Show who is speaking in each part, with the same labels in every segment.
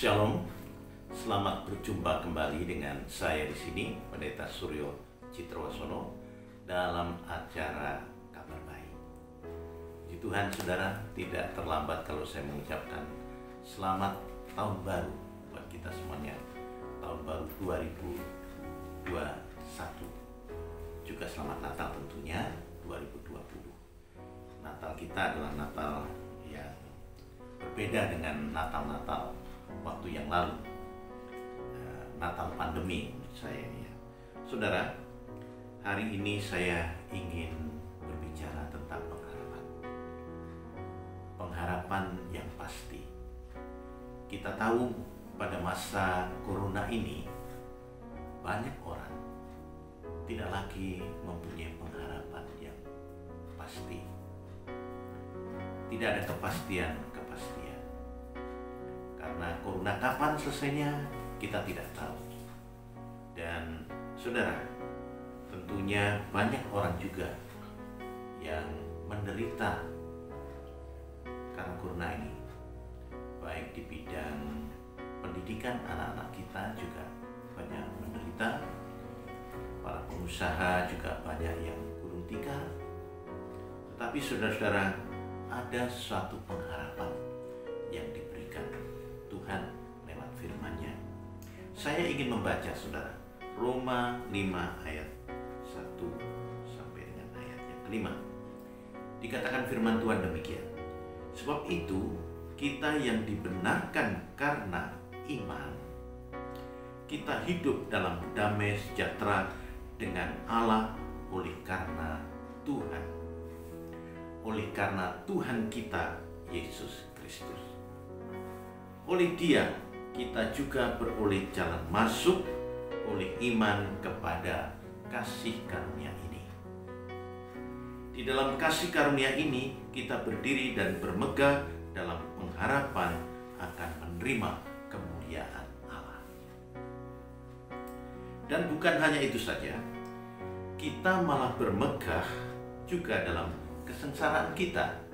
Speaker 1: Shalom, selamat berjumpa kembali dengan saya di sini, Pendeta Suryo Citrawasono, dalam acara Kabar Baik. Puji Tuhan, saudara, tidak terlambat kalau saya mengucapkan selamat tahun baru buat kita semuanya, tahun baru 2021. Juga selamat Natal tentunya 2020. Natal kita adalah Natal yang berbeda dengan Natal-Natal waktu yang lalu. Eh, Natal pandemi saya ya. Saudara, hari ini saya ingin berbicara tentang pengharapan. Pengharapan yang pasti. Kita tahu pada masa corona ini banyak orang tidak lagi mempunyai pengharapan yang pasti. Tidak ada kepastian-kepastian. Karena corona kapan selesainya kita tidak tahu. Dan saudara, tentunya banyak orang juga yang menderita karena corona ini. Baik di bidang pendidikan anak-anak kita juga banyak menderita. Para pengusaha juga banyak yang gulung tikar. Tetapi saudara-saudara, ada suatu pengharapan yang diberikan Tuhan lewat firman-Nya. Saya ingin membaca saudara Roma 5 ayat 1 sampai dengan ayat yang kelima. Dikatakan firman Tuhan demikian. Sebab itu kita yang dibenarkan karena iman kita hidup dalam damai sejahtera dengan Allah oleh karena Tuhan oleh karena Tuhan kita Yesus Kristus. Oleh Dia kita juga beroleh jalan masuk oleh iman kepada kasih karunia ini. Di dalam kasih karunia ini kita berdiri dan bermegah dalam pengharapan akan menerima kemuliaan Allah. Dan bukan hanya itu saja, kita malah bermegah juga dalam kesengsaraan kita.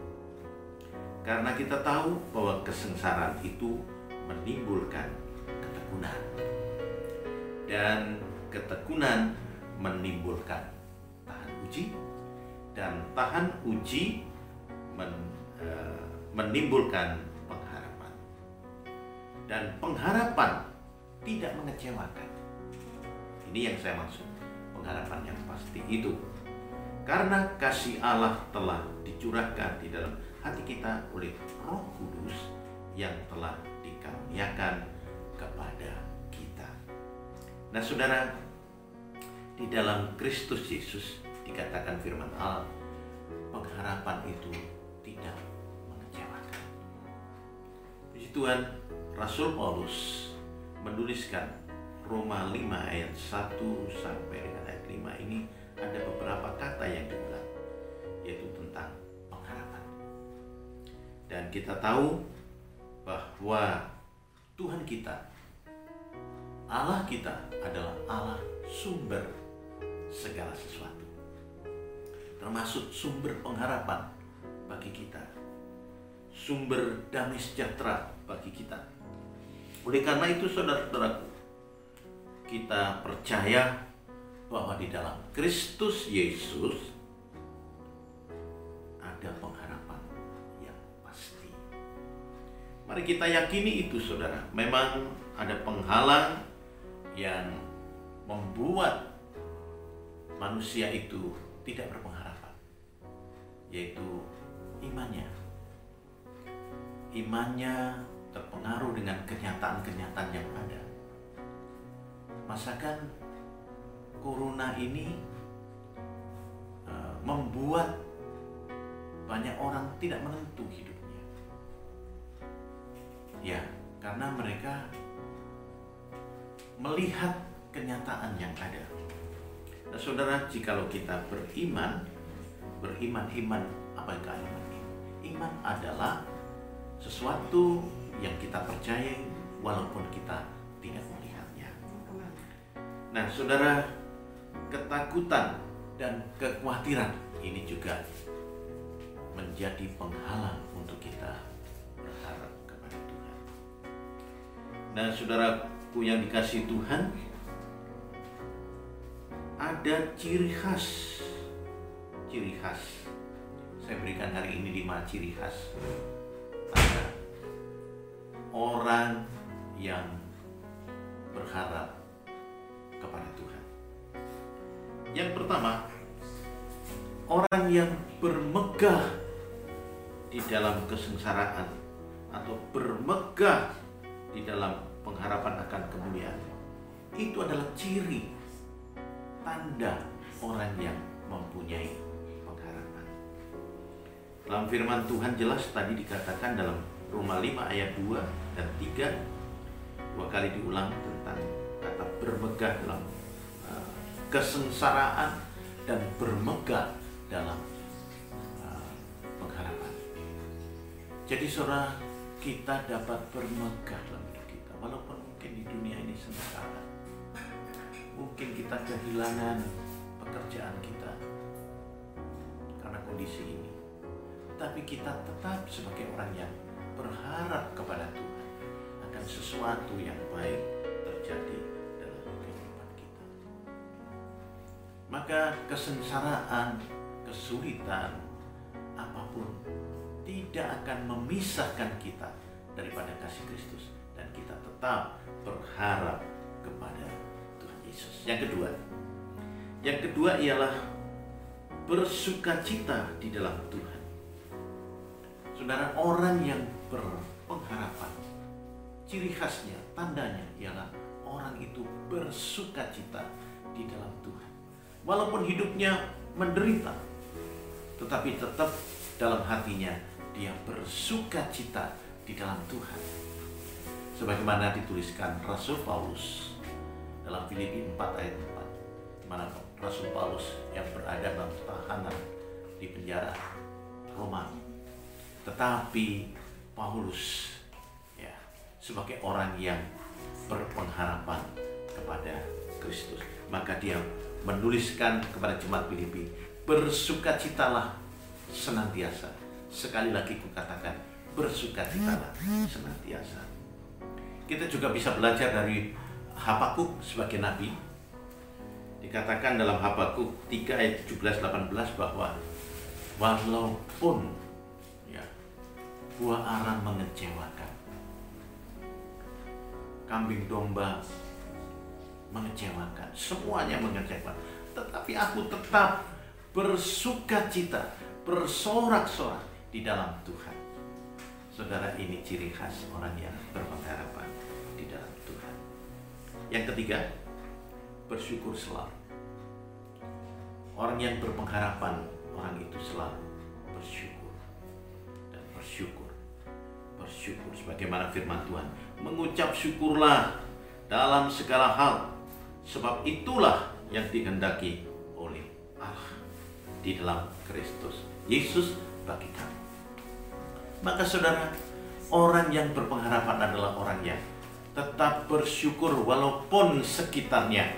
Speaker 1: Karena kita tahu bahwa kesengsaraan itu menimbulkan ketekunan. Dan ketekunan menimbulkan tahan uji dan tahan uji men, e, menimbulkan pengharapan. Dan pengharapan tidak mengecewakan. Ini yang saya maksud. Pengharapan yang pasti itu karena kasih Allah telah dicurahkan di dalam hati kita oleh Roh Kudus yang telah dikaruniakan kepada kita. Nah, Saudara, di dalam Kristus Yesus dikatakan firman Allah, pengharapan itu tidak mengecewakan. Puji Tuhan, Rasul Paulus menuliskan Roma 5 ayat 1 sampai dengan ayat 5 ini ada beberapa kata yang diulang yaitu tentang. Dan kita tahu bahwa Tuhan kita Allah kita adalah Allah sumber segala sesuatu. Termasuk sumber pengharapan bagi kita. Sumber damai sejahtera bagi kita. Oleh karena itu saudara-saudaraku, kita percaya bahwa di dalam Kristus Yesus Mari kita yakini itu saudara. Memang ada penghalang yang membuat manusia itu tidak berpengharapan. Yaitu imannya. Imannya terpengaruh dengan kenyataan-kenyataan yang ada. Masakan corona ini uh, membuat banyak orang tidak menentu hidupnya. Ya, karena mereka melihat kenyataan yang ada. Nah, saudara, jikalau kita beriman, beriman iman, apakah iman ini? Iman adalah sesuatu yang kita percaya walaupun kita tidak melihatnya. Nah, saudara, ketakutan dan kekhawatiran ini juga menjadi penghalang Nah, saudaraku yang dikasih Tuhan, ada ciri khas. Ciri khas. Saya berikan hari ini lima ciri khas. Ada orang yang berharap kepada Tuhan. Yang pertama, orang yang bermegah di dalam kesengsaraan atau bermegah di dalam pengharapan akan kemuliaan. Itu adalah ciri tanda orang yang mempunyai pengharapan. Dalam firman Tuhan jelas tadi dikatakan dalam Roma 5 ayat 2 dan 3 dua kali diulang tentang kata bermegah dalam uh, kesengsaraan dan bermegah dalam uh, pengharapan. Jadi saudara kita dapat bermegah dalam walaupun mungkin di dunia ini sengsara. Mungkin kita kehilangan pekerjaan kita karena kondisi ini. Tapi kita tetap sebagai orang yang berharap kepada Tuhan akan sesuatu yang baik terjadi dalam kehidupan kita. Maka kesengsaraan, kesulitan, apa pun tidak akan memisahkan kita daripada kasih Kristus dan kita tetap berharap kepada Tuhan Yesus. Yang kedua, yang kedua ialah bersukacita di dalam Tuhan. Saudara, orang yang berpengharapan ciri khasnya, tandanya ialah orang itu bersuka cita di dalam Tuhan. Walaupun hidupnya menderita, tetapi tetap dalam hatinya dia bersuka cita di dalam Tuhan. Sebagaimana dituliskan Rasul Paulus dalam Filipi 4 ayat 4, di mana Rasul Paulus yang berada dalam tahanan di penjara Roma. Tetapi Paulus sebagai orang yang berpengharapan kepada Kristus. Maka dia menuliskan kepada jemaat Filipi, bersukacitalah senantiasa. Sekali lagi kukatakan, bersukacitalah senantiasa. Kita juga bisa belajar dari Habakuk sebagai nabi. Dikatakan dalam Habakuk 3 ayat 17 18 bahwa walaupun ya buah arang mengecewakan kambing domba mengecewakan, semuanya mengecewakan. Tetapi aku tetap bersuka cita, bersorak-sorak di dalam Tuhan. Saudara ini ciri khas orang yang berpengharapan di dalam Tuhan. Yang ketiga, bersyukur selalu. Orang yang berpengharapan, orang itu selalu bersyukur dan bersyukur. Bersyukur sebagaimana firman Tuhan mengucap syukurlah dalam segala hal, sebab itulah yang dikehendaki oleh Allah di dalam Kristus Yesus bagi kami. Maka saudara, orang yang berpengharapan adalah orang yang tetap bersyukur walaupun sekitarnya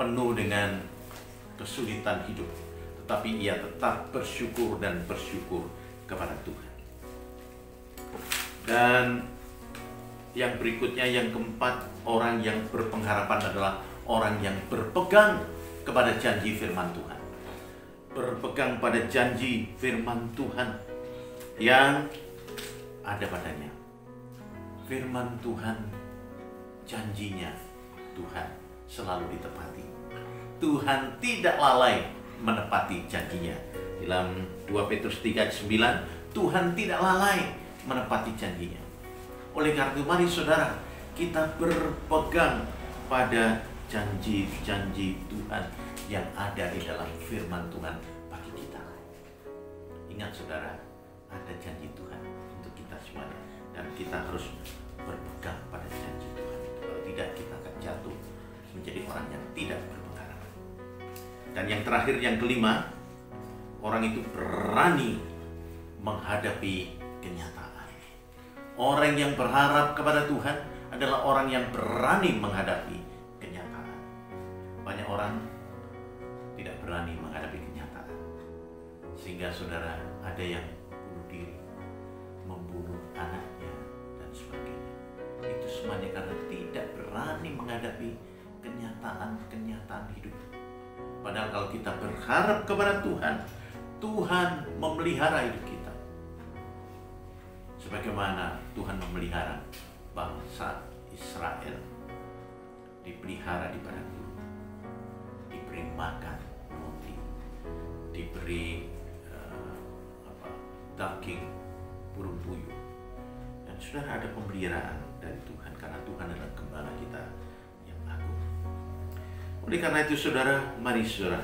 Speaker 1: penuh dengan kesulitan hidup, tetapi ia tetap bersyukur dan bersyukur kepada Tuhan. Dan yang berikutnya yang keempat, orang yang berpengharapan adalah orang yang berpegang kepada janji firman Tuhan. Berpegang pada janji firman Tuhan yang ada padanya. Firman Tuhan, janjinya Tuhan selalu ditepati. Tuhan tidak lalai menepati janjinya. Dalam 2 Petrus 3 9, Tuhan tidak lalai menepati janjinya. Oleh karena itu mari saudara kita berpegang pada janji-janji Tuhan yang ada di dalam firman Tuhan bagi kita. Ingat saudara, ada janji Tuhan untuk kita semuanya dan kita harus berpegang pada janji Tuhan itu. Kalau tidak kita akan jatuh menjadi orang yang tidak berpengalaman. Dan yang terakhir yang kelima, orang itu berani menghadapi kenyataan. Orang yang berharap kepada Tuhan adalah orang yang berani menghadapi kenyataan. Banyak orang tidak berani menghadapi kenyataan. Sehingga saudara ada yang semuanya karena tidak berani menghadapi kenyataan-kenyataan hidup. Padahal kalau kita berharap kepada Tuhan, Tuhan memelihara hidup kita. Sebagaimana Tuhan memelihara bangsa Israel dipelihara di padang gurun, diberi makan roti, diberi uh, apa, daging burung puyuh. Dan sudah ada pemeliharaan dari Tuhan karena Tuhan adalah gembala kita yang agung. Oleh karena itu saudara, mari saudara,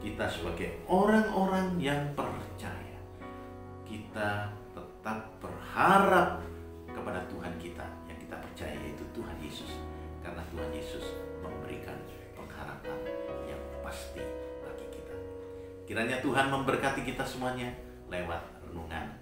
Speaker 1: kita sebagai orang-orang yang percaya, kita tetap berharap kepada Tuhan kita yang kita percaya yaitu Tuhan Yesus. Karena Tuhan Yesus memberikan pengharapan yang pasti bagi kita. Kiranya Tuhan memberkati kita semuanya lewat renungan